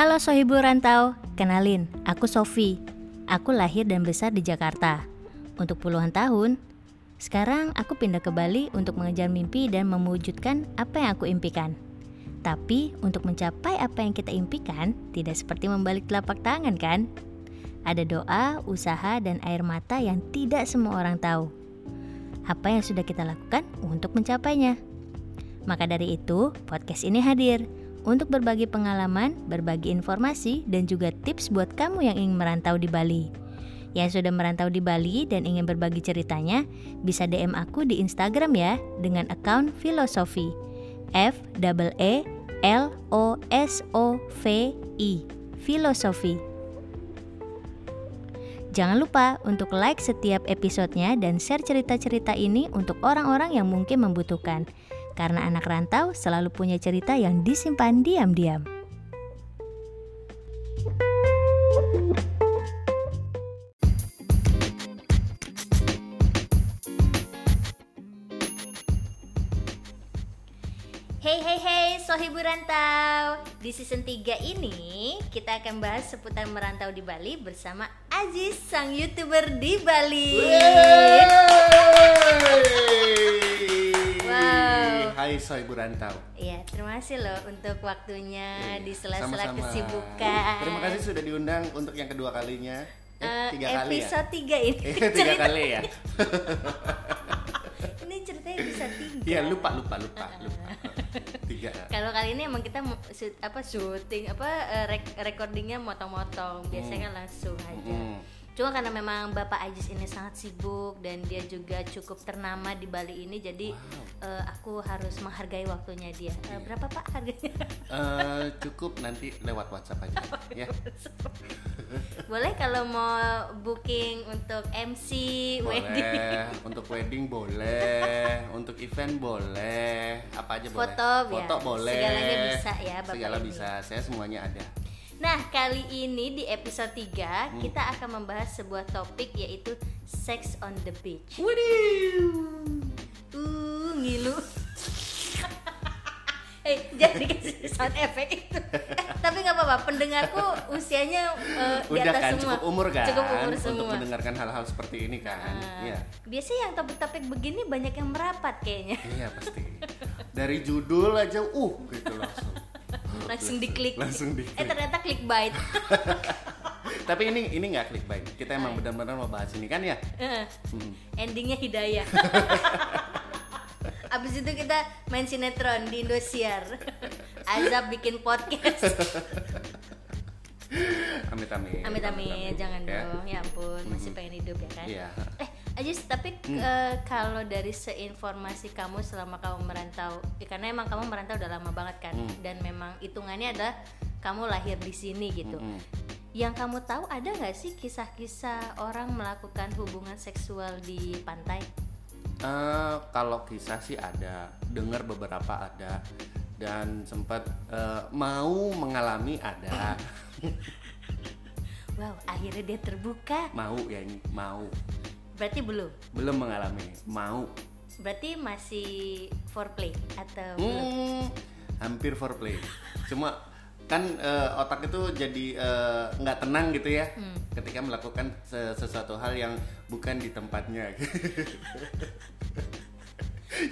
Halo Sohibu Rantau, kenalin, aku Sofi. Aku lahir dan besar di Jakarta. Untuk puluhan tahun, sekarang aku pindah ke Bali untuk mengejar mimpi dan mewujudkan apa yang aku impikan. Tapi untuk mencapai apa yang kita impikan, tidak seperti membalik telapak tangan kan? Ada doa, usaha, dan air mata yang tidak semua orang tahu. Apa yang sudah kita lakukan untuk mencapainya? Maka dari itu, podcast ini hadir untuk berbagi pengalaman, berbagi informasi, dan juga tips buat kamu yang ingin merantau di Bali. Yang sudah merantau di Bali dan ingin berbagi ceritanya, bisa DM aku di Instagram ya dengan account filosofi. F double E L O S O V I. Filosofi. Jangan lupa untuk like setiap episodenya dan share cerita-cerita ini untuk orang-orang yang mungkin membutuhkan. Karena anak rantau selalu punya cerita yang disimpan diam-diam. Hey hey hey Sohibu Rantau Di season 3 ini kita akan bahas seputar merantau di Bali bersama Aziz sang youtuber di Bali Wow. Hai Soy Burantau. Iya terima kasih loh untuk waktunya Iya, di sela-sela kesibukan Terima kasih sudah diundang untuk yang kedua kalinya. Eh, Eh, tiga kali ya. Episode 3 ini Eh, tiga Cerita- kali ya. Ini ceritanya bisa 3 Iya lupa lupa lupa lupa. Tiga. Kalau kali ini emang kita shoot- apa syuting apa eh, rek- recordingnya motong-motong biasanya kan langsung aja. Mm. Cuma karena memang Bapak Ajis ini sangat sibuk dan dia juga cukup ternama di Bali ini, jadi eh, aku harus menghargai waktunya dia. Eh, berapa Pak harganya? Eh, cukup nanti lewat WhatsApp aja ya. boleh kalau mau booking untuk MC wedding, Boleh untuk wedding boleh, untuk event boleh, apa aja boleh. Foto, ya. Foto boleh. Segalanya bisa ya, Bapak Segala ini. bisa. Saya semuanya ada. Nah, kali ini di episode 3 kita akan membahas sebuah topik yaitu sex on the beach. Uh, ngilu. Eh, jangan dikasih sound effect itu. Eh, tapi nggak apa-apa, pendengarku usianya di Udah atas kan semua. cukup umur kan Cukup umur untuk semua. mendengarkan hal-hal seperti ini kan. Nah, Iya. Biasanya yang topik-topik begini banyak yang merapat kayaknya. Iya pasti. Dari judul aja uh gitu langsung. Langsung diklik. Langsung diklik. Eh, ternyata clickbait. Tapi ini ini nggak clickbait. Kita emang benar-benar mau bahas ini kan ya. Eh, Hmm. Endingnya hidayah. Abis itu kita main sinetron di Indosiar. Azab bikin podcast. Amit amit. Amit amit, jangan Ya. dong. Ya ampun, masih pengen hidup ya kan? Iya. Eh, Ajis, tapi eh, kalau dari seinformasi kamu selama kamu merantau, ya, karena emang kamu merantau udah lama banget kan, Hmm. dan memang hitungannya adalah kamu lahir di sini gitu. Mm-mm. Yang kamu tahu ada nggak sih kisah-kisah orang melakukan hubungan seksual di pantai? Eh, kalau kisah sih ada, dengar beberapa ada, dan sempat eh, mau mengalami ada, Wow, akhirnya dia terbuka. mau ya ini mau, Berarti belum. belum mengalami, mau. Berarti masih foreplay atau belum? Hmm, hampir foreplay. Cuma kan eh, otak itu jadi eh, nggak tenang gitu ya Hmm. ketika melakukan se- sesuatu hal yang bukan di tempatnya.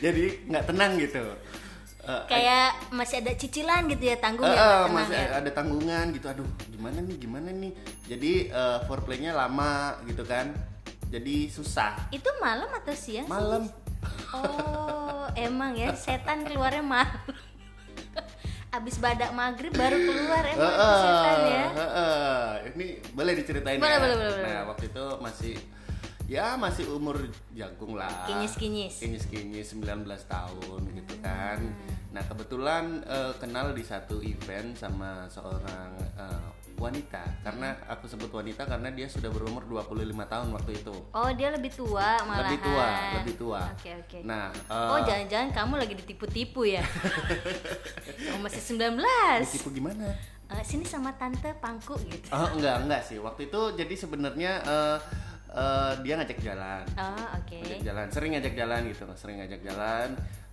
jadi nggak tenang gitu. Eh, Kayak masih ada cicilan gitu ya tanggung ya, nggak tenang masih ya? ada tanggungan gitu. Aduh, gimana nih, gimana nih. Jadi eh, foreplaynya lama gitu kan. Jadi susah. Itu malam atau siang? Malam. Oh, emang ya setan keluarnya malam. Abis badak maghrib baru keluar emang Heeh, setan ya. heeh. Ini boleh diceritain Boleh, ya. boleh, boleh, Nah, boleh. waktu itu masih ya masih umur jagung lah. Kinyis-kinyis. Kinyis-kinyis 19 tahun gitu kan. Hmm. Nah, kebetulan eh, kenal di satu event sama seorang eh, wanita. Karena Hmm. aku sebut wanita karena dia sudah berumur 25 tahun waktu itu. Oh, dia lebih tua malahan. Lebih tua, lebih tua. Oke, oke. Nah, eh, Oh, jangan-jangan kamu lagi ditipu-tipu ya? oh, masih 19. tipu gimana? Eh, sini sama tante pangku gitu. Oh, enggak, enggak sih. Waktu itu jadi sebenarnya eh, eh, dia ngajak jalan. Oh, oke. ngajak jalan sering ngajak jalan gitu sering ngajak jalan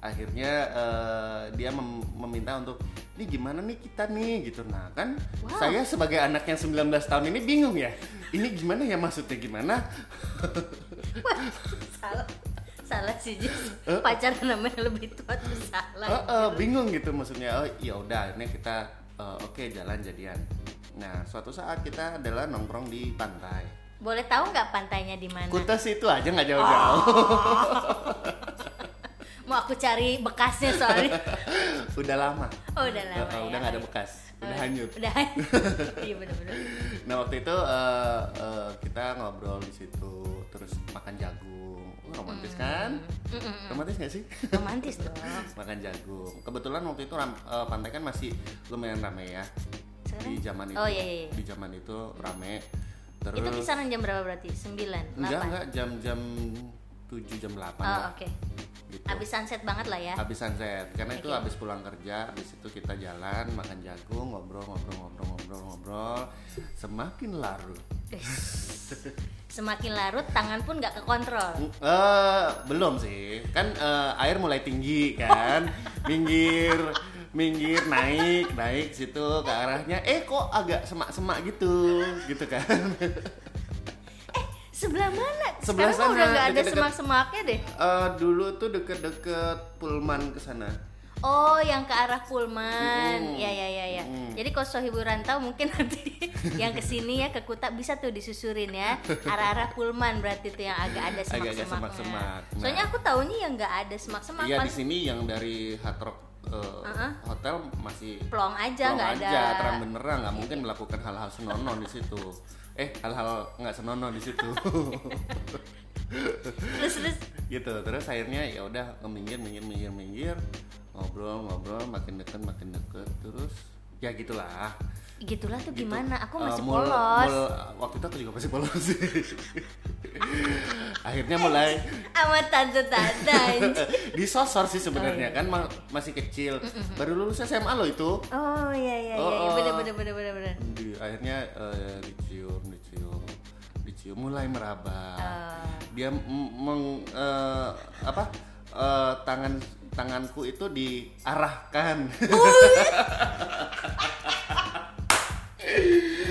akhirnya eh, dia mem- meminta untuk ini gimana nih kita nih gitu nah kan Wow. saya sebagai anak yang 19 tahun ini bingung ya ini gimana ya maksudnya gimana Wah, salah. Salah sih Jis. Pacaran namanya lebih tua tuh salah. Eh, eh, bingung gitu maksudnya oh ya udah ini kita eh, oke jalan jadian nah suatu saat kita adalah nongkrong di pantai Boleh tahu nggak pantainya di mana? Kuta situ aja nggak jauh-jauh Mau aku cari bekasnya soalnya. udah lama Oh, udah lama. Eh, ya. udah nggak ada bekas udah Oh, hanyut Udah hanyut. Iya benar-benar. Nah waktu itu eh, eh, kita ngobrol di situ, terus makan jagung, romantis kan? Mm-mm. Romantis gak sih? Romantis dong. makan jagung. Kebetulan waktu itu ram- eh, pantai kan masih lumayan rame ya Sekarang? di zaman itu. Oh, iya, iya, iya. Di zaman itu rame. Terus Itu kisaran jam berapa berarti? 9, 8? enggak enggak jam-jam 7 jam 8 Oh, lah. oke. Gitu. Habis sunset banget lah ya. habis sunset karena itu Oke. habis pulang kerja habis itu kita jalan makan jagung ngobrol ngobrol ngobrol ngobrol ngobrol semakin larut Semakin larut tangan pun nggak kekontrol. Eh, belum sih kan eh, air mulai tinggi kan minggir minggir naik naik situ ke arahnya eh kok agak semak-semak gitu gitu kan Sebelah mana? Sebelah Sekarang sana, udah nggak ada semak-semaknya deh. Eh, dulu tuh deket-deket Pullman ke sana Oh, yang ke arah Pullman. Mm. Ya ya ya ya. Mm. Jadi kalau sohibu rantau mungkin nanti yang ke sini ya ke Kuta bisa tuh disusurin ya. Arah-arah Pullman berarti tuh yang agak ada semak-semaknya. semak-semak. Nah. Soalnya aku tahunya yang nggak ada semak-semak. Iya di sini yang dari Hard Rock eh, Uh-uh. hotel masih plong aja nggak aja, ada. terang benerang nggak mungkin melakukan hal-hal senonoh di situ. Eh hal-hal nggak senonoh di situ. Terus terus gitu terus akhirnya ya udah minggir minggir minggir minggir ngobrol ngobrol makin deket makin deket terus ya gitulah gitulah tuh Gitu. gimana? Aku masih mul- polos. mul- waktu itu aku juga masih polos sih akhirnya mulai Sama tante-tante anjing. disosor sih sebenarnya Oh, iya. kan ma- masih kecil baru lulus SMA loh itu Oh iya iya iya, Oh, iya. oh. bener bener bener bener bener. di, akhirnya eh, dicium dicium dicium mulai meraba Oh. dia meng eh, apa eh, tangan tanganku itu diarahkan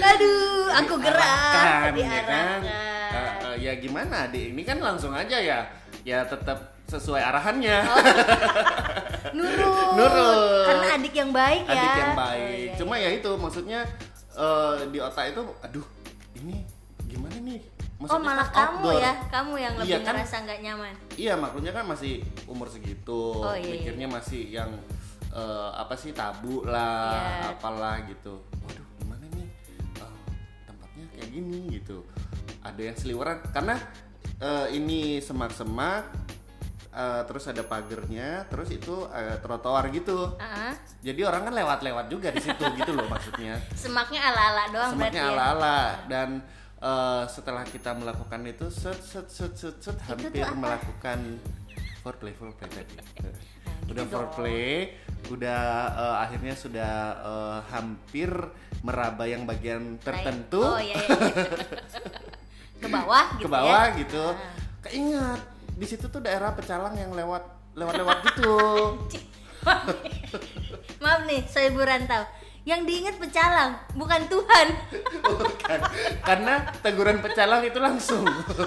Aduh, aku Diarahkan, gerak, ya kan. Eh, eh, ya gimana adik ini kan langsung aja ya ya tetap sesuai arahannya Nurut. Nurut. Karena adik yang baik ya. adik yang Oh, baik iya, iya. cuma ya itu maksudnya eh, di otak itu aduh ini nih Oh Maksudnya malah kan kamu outdoor. ya, kamu yang lebih Iya kan? ngerasa nggak nyaman. Iya maklunya kan masih umur segitu, Oh, iya, mikirnya masih yang eh, apa sih tabu lah, Iya. apalah gitu. Waduh gimana nih Eh, tempatnya kayak gini gitu. Ada yang seliweran karena eh, ini semak-semak, eh, terus ada pagernya, terus itu eh, trotoar gitu. Ah, Jadi orang kan lewat-lewat juga di situ gitu loh maksudnya. Semaknya ala-ala doang berarti Semaknya ya. ala-ala dan eh, setelah kita melakukan itu set set set set, set hampir melakukan foreplay foreplay tadi. gitu udah foreplay, udah eh, akhirnya sudah eh, hampir meraba yang bagian tertentu Oh iya, iya. Ke bawah gitu ke bawah ya. gitu. Ah. Keingat di situ tuh daerah pecalang yang lewat lewat-lewat gitu. Maaf nih, saya rantau. Yang diingat pecalang, bukan Tuhan. Bukan. Karena teguran pecalang itu langsung.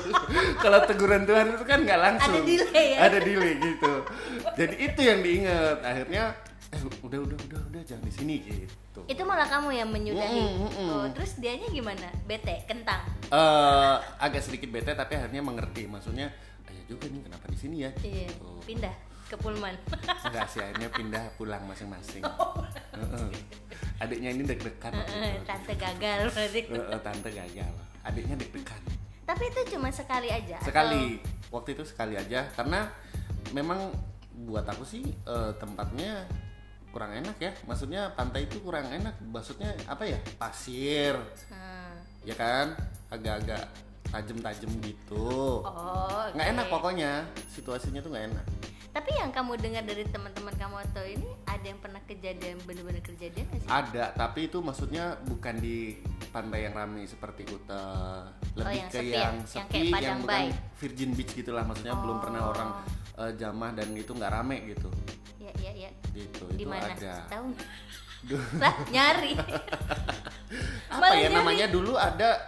Kalau teguran Tuhan itu kan nggak langsung. Ada delay ya? Ada delay gitu. Jadi itu yang diingat. Akhirnya eh udah udah udah udah jangan di sini gitu. Itu malah kamu yang menyudahi. Mm, mm, mm. Oh, terus dianya gimana? Bete, kentang. Eh, agak sedikit bete tapi akhirnya mengerti. Maksudnya ayah juga nih kenapa di sini ya? Iya, Gitu. pindah ke Pullman. Enggak sih akhirnya pindah pulang masing-masing. Heeh. Adiknya ini deg-degan. waktu itu. Eh, Tante gagal berarti. Tante gagal. Adiknya deg-degan. Tapi itu cuma sekali aja. atau- sekali waktu itu sekali aja karena memang buat aku sih eh, tempatnya kurang enak ya maksudnya pantai itu kurang enak maksudnya apa ya pasir Hmm. ya kan agak-agak tajem-tajem gitu Oh, nggak oke. enak pokoknya situasinya tuh nggak enak Tapi yang kamu dengar dari teman-teman kamu atau ini ada yang pernah kejadian bener-bener kejadian sih? Ada, tapi itu maksudnya bukan di pantai yang ramai seperti Kuta, lebih Oh, yang ke sepi ya? yang Yang sepi, yang, Padang bukan Bay. Virgin Beach gitulah, maksudnya belum pernah Oh. orang eh, jamah dan itu nggak rame gitu. Ya ya ya. Gitu, Di itu mana? ada. Tahu nggak? Duh, Lah nyari. apa Malah ya nyari. namanya dulu ada,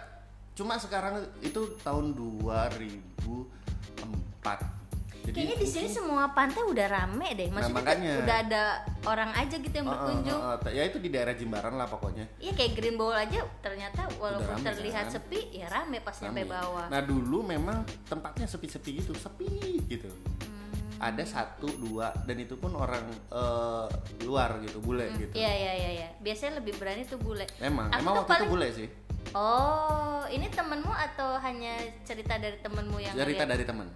cuma sekarang itu tahun 2004. Jadi Kayaknya di sini semua pantai udah rame deh. Maksudnya Nah, makanya. udah ada orang aja gitu yang berkunjung. oh, oh, ya itu di daerah Jimbaran lah pokoknya. Iya kayak Green Bowl aja ternyata walaupun rame, terlihat kan? sepi ya rame pas nyampe Rame. bawah. Nah dulu memang tempatnya sepi-sepi gitu, sepi gitu. Hmm. Ada satu dua dan itu pun orang eh, luar gitu, bule gitu. Iya iya iya iya. Biasanya lebih berani tuh bule. Emang, Aku emang waktu itu paling- bule sih. Oh, ini temenmu atau hanya cerita dari temenmu yang Cerita dari teman.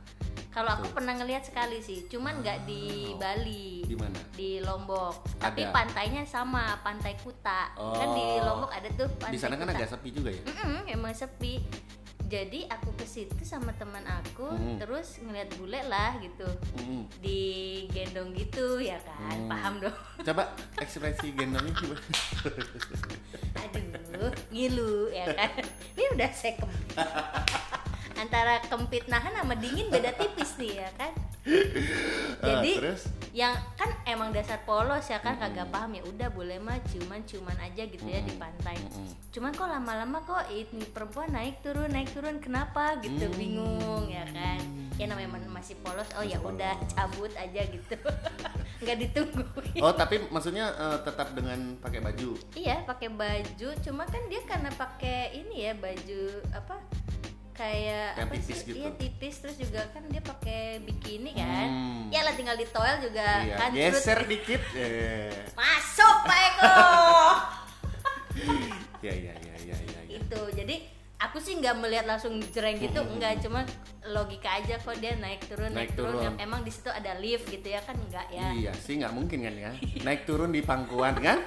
Kalau aku pernah ngelihat sekali sih, cuman nggak di Bali. Di mana? Di Lombok. Tapi Ada. pantainya sama, Pantai Kuta. Kan di Oh. Lombok ada tuh pantai Di sana kan agak sepi juga ya. Mm-mm, emang sepi. Jadi aku ke situ sama teman aku, Mm. terus ngeliat bule lah gitu. Mm. Digendong gitu ya kan, Hmm. paham dong. Coba ekspresi gendongnya gimana? Aduh, ngilu ya kan. Ini udah kempit. Antara kempit nahan sama dingin beda tipis nih ya kan. Jadi Ah, terus? yang kan emang dasar polos ya kan kagak paham ya udah boleh mah ciuman-ciuman aja gitu ya di pantai. Mm-mm. Cuman kok lama-lama kok ini perempuan naik turun naik turun kenapa gitu Hmm. bingung ya kan. Ya namanya man- masih polos oh ya udah cabut aja gitu. nggak ditunggu. Oh tapi maksudnya eh, tetap dengan pakai baju. Iya, pakai baju. Cuma kan dia karena pakai ini ya baju apa? Kayak Yang apa tipis sih? gitu. Iya tipis terus juga kan dia pakai bikini kan. Hmm. Ya lah tinggal di toel juga Iya, kan geser dikit. Eh. Masuk Pak Eko. Ya ya ya ya ya. ya. itu. Jadi aku sih nggak melihat langsung jreng gitu, Hmm. enggak cuma logika aja kok dia naik turun naik, Naik turun. turun. Em- Emang di situ ada lift gitu ya kan enggak ya. Iya sih nggak mungkin kan ya. Naik turun di pangkuan kan?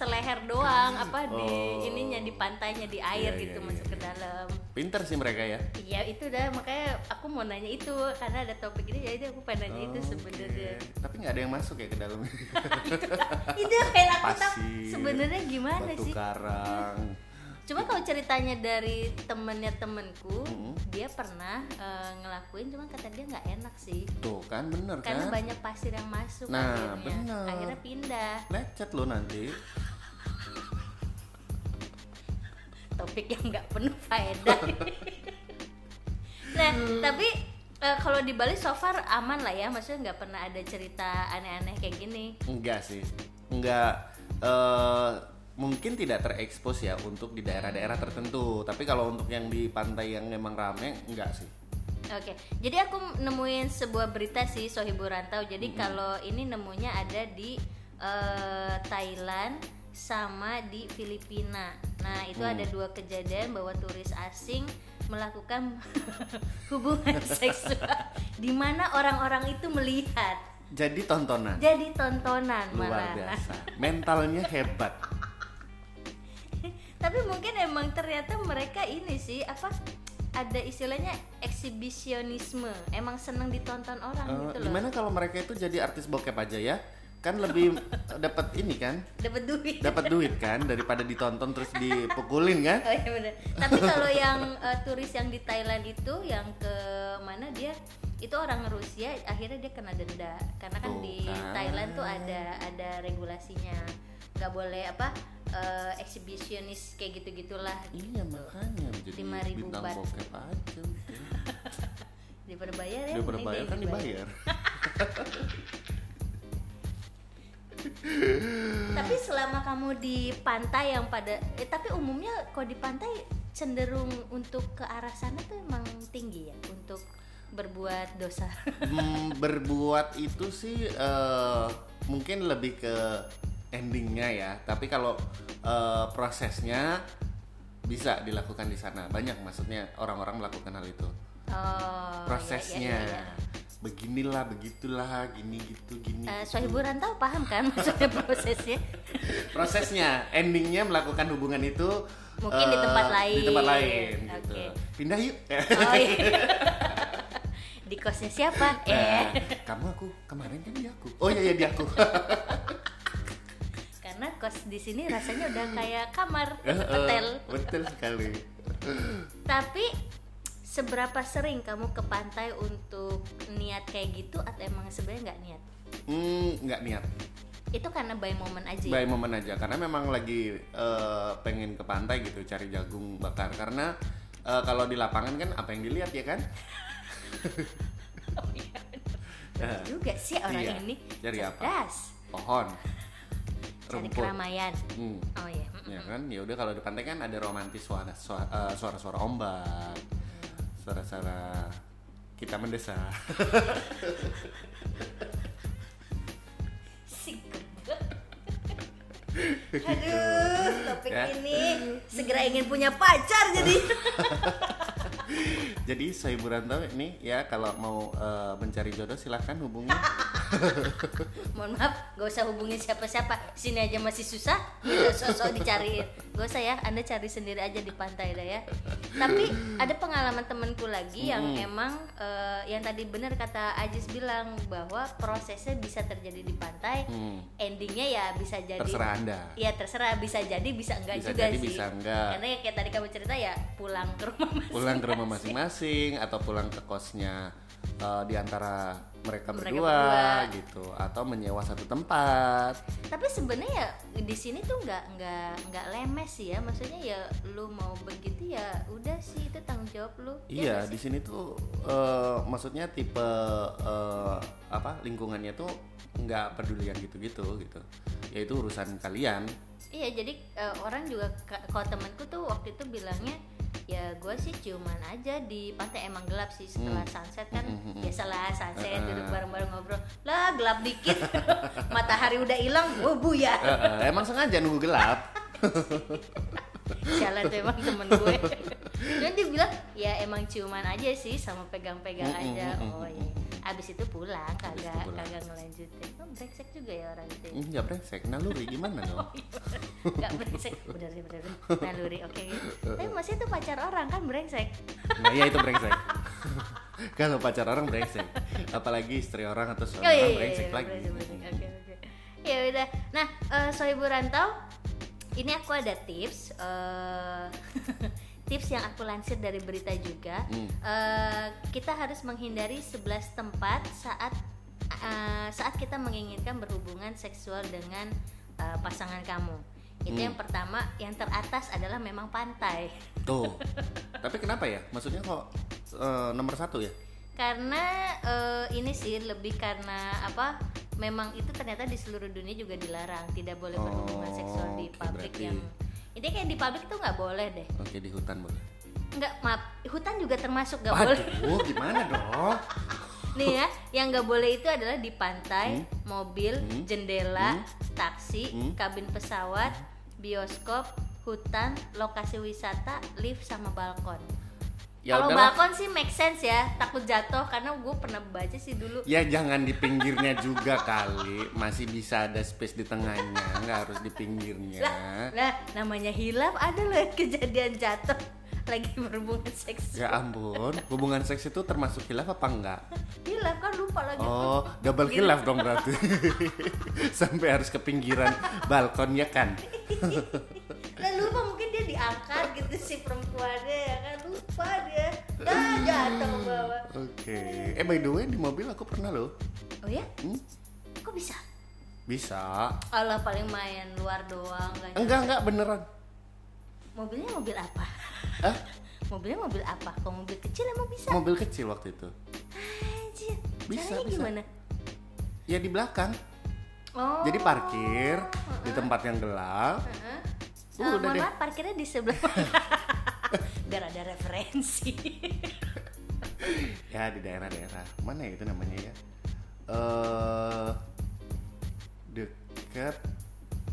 Seleher doang apa di Oh. ininya di pantainya di air Iya, gitu iya, masuk iya, ke dalam. Pinter sih mereka ya. Iya itu dah makanya aku mau nanya itu karena ada topik ini jadi aku pengen nanya itu Oke. sebenarnya. Tapi nggak ada yang masuk ya ke dalam. itu yang kayak aku tahu sebenarnya gimana Batu sih? karang. Cuma kalau ceritanya dari temennya temenku, Mm-mm. dia pernah eh, ngelakuin, cuma kata dia nggak enak sih, Tuh kan bener karena kan? banyak pasir yang masuk Nah, akhirnya. bener. Akhirnya pindah. Lecet lo nanti. Topik yang nggak penuh faedah. nah, tapi eh, kalau di Bali so far aman lah ya, maksudnya nggak pernah ada cerita aneh-aneh kayak gini. Enggak sih. Enggak eh mungkin tidak terekspos ya untuk di daerah-daerah tertentu. Tapi kalau untuk yang di pantai yang memang rame enggak sih. Oke, jadi aku nemuin sebuah berita sih Sohibu Rantau. Jadi kalau ini nemunya ada di eh, Thailand sama di Filipina. Nah itu Hmm. ada dua kejadian bahwa turis asing melakukan hubungan seksual di mana orang-orang itu melihat. Jadi tontonan. Jadi tontonan Luar malah. biasa. Mentalnya hebat. Tapi mungkin emang ternyata mereka ini sih apa? Ada istilahnya eksibisionisme. Emang seneng ditonton orang Eh, gitu loh. gimana kalau mereka itu jadi artis bokep aja ya? Kan lebih dapat ini kan? Dapat duit. Dapat duit kan daripada ditonton terus dipukulin kan? Oh iya bener. Tapi kalau yang eh, turis yang di Thailand itu yang ke mana dia itu orang Rusia akhirnya dia kena denda karena kan Tuh di kan. Thailand tuh ada ada regulasinya nggak boleh apa eh, eksibisionis kayak gitu gitulah Iya makanya jadi 5.000 bintang baht. bokep aja. daripada bayar ya Daripada bayar kan dibayar. tapi selama kamu di pantai yang pada eh, tapi umumnya kalau di pantai cenderung untuk ke arah sana tuh emang tinggi ya untuk berbuat dosa Hmm, berbuat itu sih eh, mungkin lebih ke endingnya ya. Tapi kalau eh, prosesnya bisa dilakukan di sana. Banyak maksudnya orang-orang melakukan hal itu. oh Prosesnya. iya, iya, iya, iya. Beginilah, begitulah, gini gitu, gini. Eh, gitu. Sohibu Rantau paham kan maksudnya prosesnya prosesnya endingnya melakukan hubungan itu Mungkin di eh, tempat lain. di tempat lain gitu Oke. pindah yuk oh iya di kosnya siapa? Nah, Eh, kamu aku kemarin kan di aku. Oh iya iya di aku. karena kos di sini rasanya udah kayak kamar eh, hotel. Betul sekali. Tapi seberapa sering kamu ke pantai untuk niat kayak gitu atau emang sebenarnya nggak niat? Hmm, nggak niat. Itu karena by moment aja. ya? By momen aja karena memang lagi eh, pengen ke pantai gitu cari jagung bakar karena eh, kalau di lapangan kan apa yang dilihat ya kan? Oh iya, bener. Juga sih orang Iya. ini. Cari apa? Cerdas. pohon, Cari rumput. keramaian. Hmm. Oh iya. mm, ya kan ya udah kalau di pantai kan ada romantis suara suara eh, suara-suara ombak suara-suara kita mendesak Si. Aduh, topik Ya. ini segera ingin punya pacar jadi. jadi saya Buranto ini ya kalau mau eh, mencari jodoh silahkan hubungi Mohon maaf, gak usah hubungin siapa-siapa. Sini aja masih susah, sosok dicariin. Gak usah ya, Anda cari sendiri aja di pantai dah ya. Tapi ada pengalaman temenku lagi yang Hmm. emang eh, yang tadi benar kata Ajis bilang bahwa prosesnya bisa terjadi di pantai, Hmm. endingnya ya bisa jadi terserah anda Iya terserah bisa jadi bisa enggak Bisa juga jadi, sih. bisa enggak. Karena ya kayak tadi kamu cerita ya pulang ke rumah pulang ke rumah masing-masing atau pulang ke kosnya eh, di antara mereka, Mereka berdua, berdua. gitu atau menyewa satu tempat Tapi sebenarnya ya di sini tuh nggak nggak nggak lemes sih ya. Maksudnya ya lu mau begitu ya udah sih itu tanggung jawab lu. Ya Iya, nggak di sini tuh eh, maksudnya tipe eh, apa lingkungannya tuh nggak pedulian gitu-gitu gitu. Ya itu urusan kalian. Iya jadi eh, orang juga ka- kalau temanku tuh waktu itu bilangnya ya gue sih ciuman aja di pantai emang gelap sih setelah sunset kan. Hmm, hmm, hmm. biasalah sunset Heeh. duduk bareng-bareng ngobrol. Lah gelap dikit. Matahari udah hilang bu ya Eh, eh, emang sengaja nunggu gelap. jalan tuh emang temen gue. Dan dia bilang ya emang ciuman aja sih sama pegang-pegang aja. oh iya abis itu pulang kagak itu pulang. kagak ngelanjutin oh brengsek juga ya orang itu. Hmm, Ya brengsek, naluri gimana dong? Gak brengsek bener sih bener sih. naluri oke gitu tapi masih itu pacar orang kan brengsek Nah ya itu brengsek. Kalau pacar orang brengsek, apalagi istri orang atau suami Oh iya, orang iya, brengsek iya, lagi. brengsek, brengsek. Oke, oke. Ya udah. Nah, eh Soibu Rantau, ini aku ada tips. eh, tips yang aku lansir dari berita juga. Hmm. Eh, kita harus menghindari 11 tempat saat eh, saat kita menginginkan berhubungan seksual dengan eh, pasangan kamu. Itu Hmm. yang pertama, yang teratas adalah memang pantai. Tuh. Tapi kenapa ya? Maksudnya kok eh, nomor satu ya? karena eh, ini sih lebih karena apa memang itu ternyata di seluruh dunia juga dilarang tidak boleh berhubungan Oh, seksual di oke, publik berarti- yang ini kayak di publik tuh nggak boleh deh Oke di hutan boleh. nggak maaf hutan juga termasuk nggak boleh Aduh, gimana dong? nih ya yang nggak boleh itu adalah di pantai mobil Hmm. jendela Hmm. taksi Hmm. kabin pesawat bioskop hutan lokasi wisata lift sama balkon Ya kalau balkon sih make sense ya takut jatuh karena gue pernah baca sih dulu Ya jangan di pinggirnya juga kali, masih bisa ada space di tengahnya, nggak harus di pinggirnya. lah, lah namanya hilaf ada loh kejadian jatuh lagi berhubungan seks Ya ampun, hubungan seks itu termasuk hilaf apa enggak? hilaf kan lupa lagi Oh, double Gitu. hilaf dong berarti. Sampai harus ke pinggiran balkon ya kan? lah lupa mungkin diangkat gitu si perempuannya ya kan lupa dia dah jatuh ke bawah Oke. Eh by the way di mobil aku pernah loh. oh ya Hmm, kok bisa bisa. Allah paling main luar doang nggak Enggak enggak beneran. mobilnya mobil apa Ah, mobilnya mobil apa kalau mobil kecil emang bisa mobil kecil waktu itu. anjir Bisa, caranya bisa. gimana Ya di belakang. oh Jadi parkir di tempat yang gelap. Heeh. Uh, Eh, udah deh. maaf parkirnya di sebelah biar ada referensi Ya di daerah-daerah mana ya itu namanya ya? Eh dekat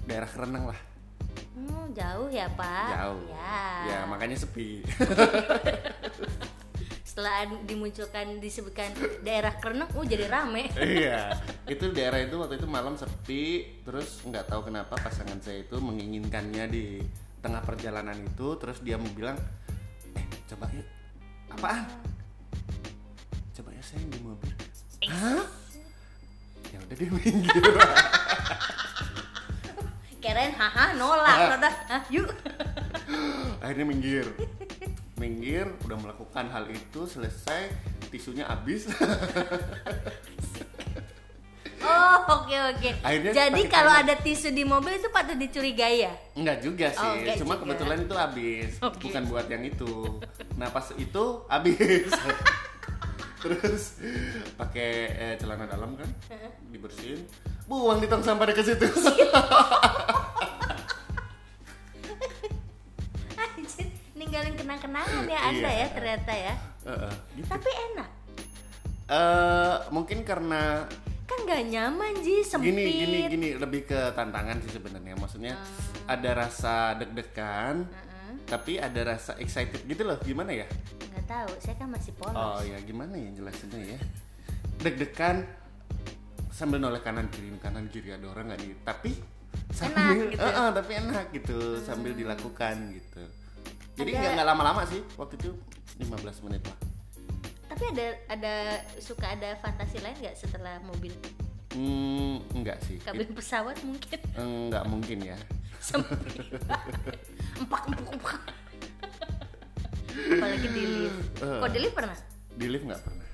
daerah Kerenang lah. hmm, jauh ya pak Jauh. ya, Ya makanya sepi. setelah dimunculkan disebutkan daerah Kereneng uh jadi rame iya. Itu daerah itu waktu itu malam sepi. Terus nggak tahu kenapa pasangan saya itu menginginkannya di tengah perjalanan itu. Terus dia bilang, eh coba yuk. Apaan? Coba ya saya di mobil hah ya udah dia minggir keren haha nolak Rada, Hah, yuk akhirnya minggir minggir udah melakukan hal itu selesai tisunya habis oh oke oke Akhirnya jadi kalau ada tisu di mobil itu patut dicurigai ya Enggak juga sih, Oh, enggak cuma juga. kebetulan itu habis, Oke. bukan buat yang itu. Nah pas itu habis, terus pakai eh, celana dalam kan, dibersihin, buang di tong sampah dekat situ. ninggalin kenang-kenangan ya anda Iya. ya ternyata ya Heeh, gitu. tapi enak Eh, mungkin karena kan nggak nyaman ji sempit gini gini gini lebih ke tantangan sih sebenarnya. Maksudnya ada rasa deg-degan, Heeh. tapi ada rasa excited gitu loh. Gimana ya? nggak tahu saya kan masih polos Oh ya gimana ya jelasinnya ya deg-degan sambil noleh kanan kiri kanan kiri ada orang nggak nih tapi sambil gitu. Eh, eh, tapi enak gitu sambil dilakukan gitu jadi Ada- nggak nggak lama-lama sih waktu itu 15 menit lah. Tapi ada ada suka ada fantasi lain nggak setelah mobil? Hmm, enggak sih. Kabin pesawat mungkin. Enggak mungkin ya. Empak empuk empak apalagi di lift. Eh. kok di lift pernah? Di lift nggak pernah.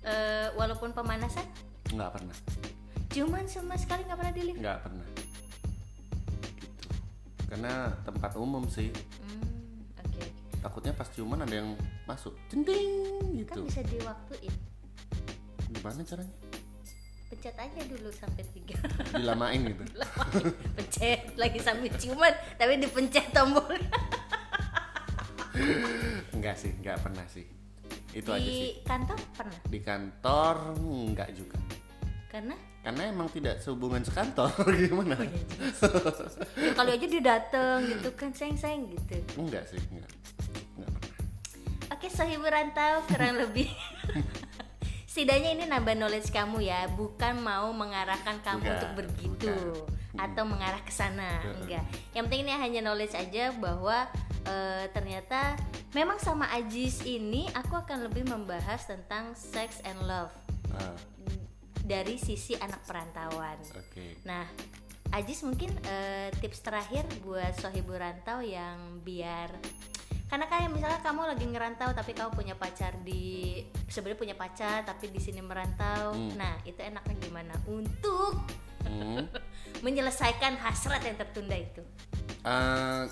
Eh, walaupun pemanasan? Nggak pernah. Cuman sama sekali nggak pernah di lift? Nggak pernah. Gitu. Karena tempat umum sih. Takutnya pas ciuman ada yang masuk. Centing kan gitu. Bisa diwaktuin. Gimana caranya? Pencet aja dulu sampai tiga. Dilamain gitu. Pencet lagi sambil ciuman tapi dipencet tombol enggak sih enggak pernah sih. Itu aja sih. di kantor pernah? Di kantor enggak juga. Karena? Karena emang tidak sehubungan sekantor gimana? Ya, kali aja dia dateng gitu kan sayang sayang gitu. Enggak sih enggak Sohibul Rantau kurang lebih. Setidaknya ini nambah knowledge kamu ya, bukan mau mengarahkan kamu Bukan, untuk begitu bukan. atau mengarah ke sana, enggak. Yang penting ini hanya knowledge aja bahwa eh, ternyata memang sama Ajis ini aku akan lebih membahas tentang sex and love Ah, dari sisi anak perantauan. oke Nah, Ajis mungkin eh, tips terakhir buat Sohibul Rantau yang biar karena kayak misalnya kamu lagi ngerantau tapi kamu punya pacar di sebenarnya punya pacar tapi di sini merantau. Hmm. Nah, itu enaknya gimana untuk Hmm. menyelesaikan hasrat yang tertunda itu? Eh,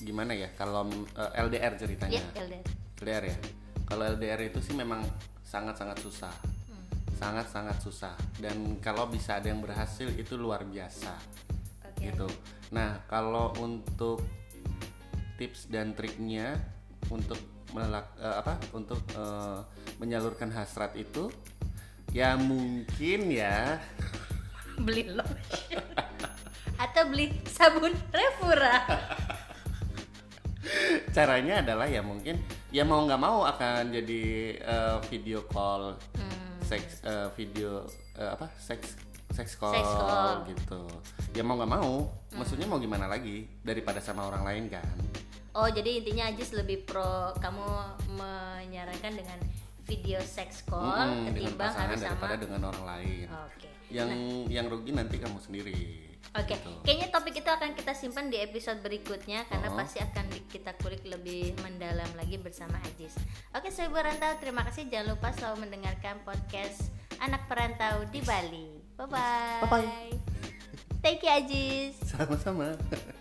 gimana ya kalau eh, LDR ceritanya Ya, LDR. LDR ya kalau LDR itu sih memang sangat-sangat susah Hmm. sangat-sangat susah dan kalau bisa ada yang berhasil itu luar biasa Oke. gitu. Nah, kalau untuk tips dan triknya untuk melak eh, apa untuk eh, menyalurkan hasrat itu ya mungkin ya Beli lotion. Atau beli sabun Revura. caranya adalah ya mungkin ya mau nggak mau akan jadi eh, video call Hmm. seks eh, video eh, apa seks seks call, Sex call. gitu ya mau nggak mau maksudnya mau gimana lagi daripada sama orang lain kan Oh, jadi intinya Ajis lebih pro kamu menyarankan dengan video sex call dengan ketimbang harus sama daripada dengan orang lain Oke. yang yang rugi nanti kamu sendiri Oke, gitu. kayaknya topik itu akan kita simpan di episode berikutnya karena Oh. pasti akan di- kita kulik lebih mendalam lagi bersama Ajis. Oke, Sobat Perantau, terima kasih. Jangan lupa selalu mendengarkan podcast Anak Perantau di Bali. Bye bye. Bye-bye. Thank you Ajis. sama-sama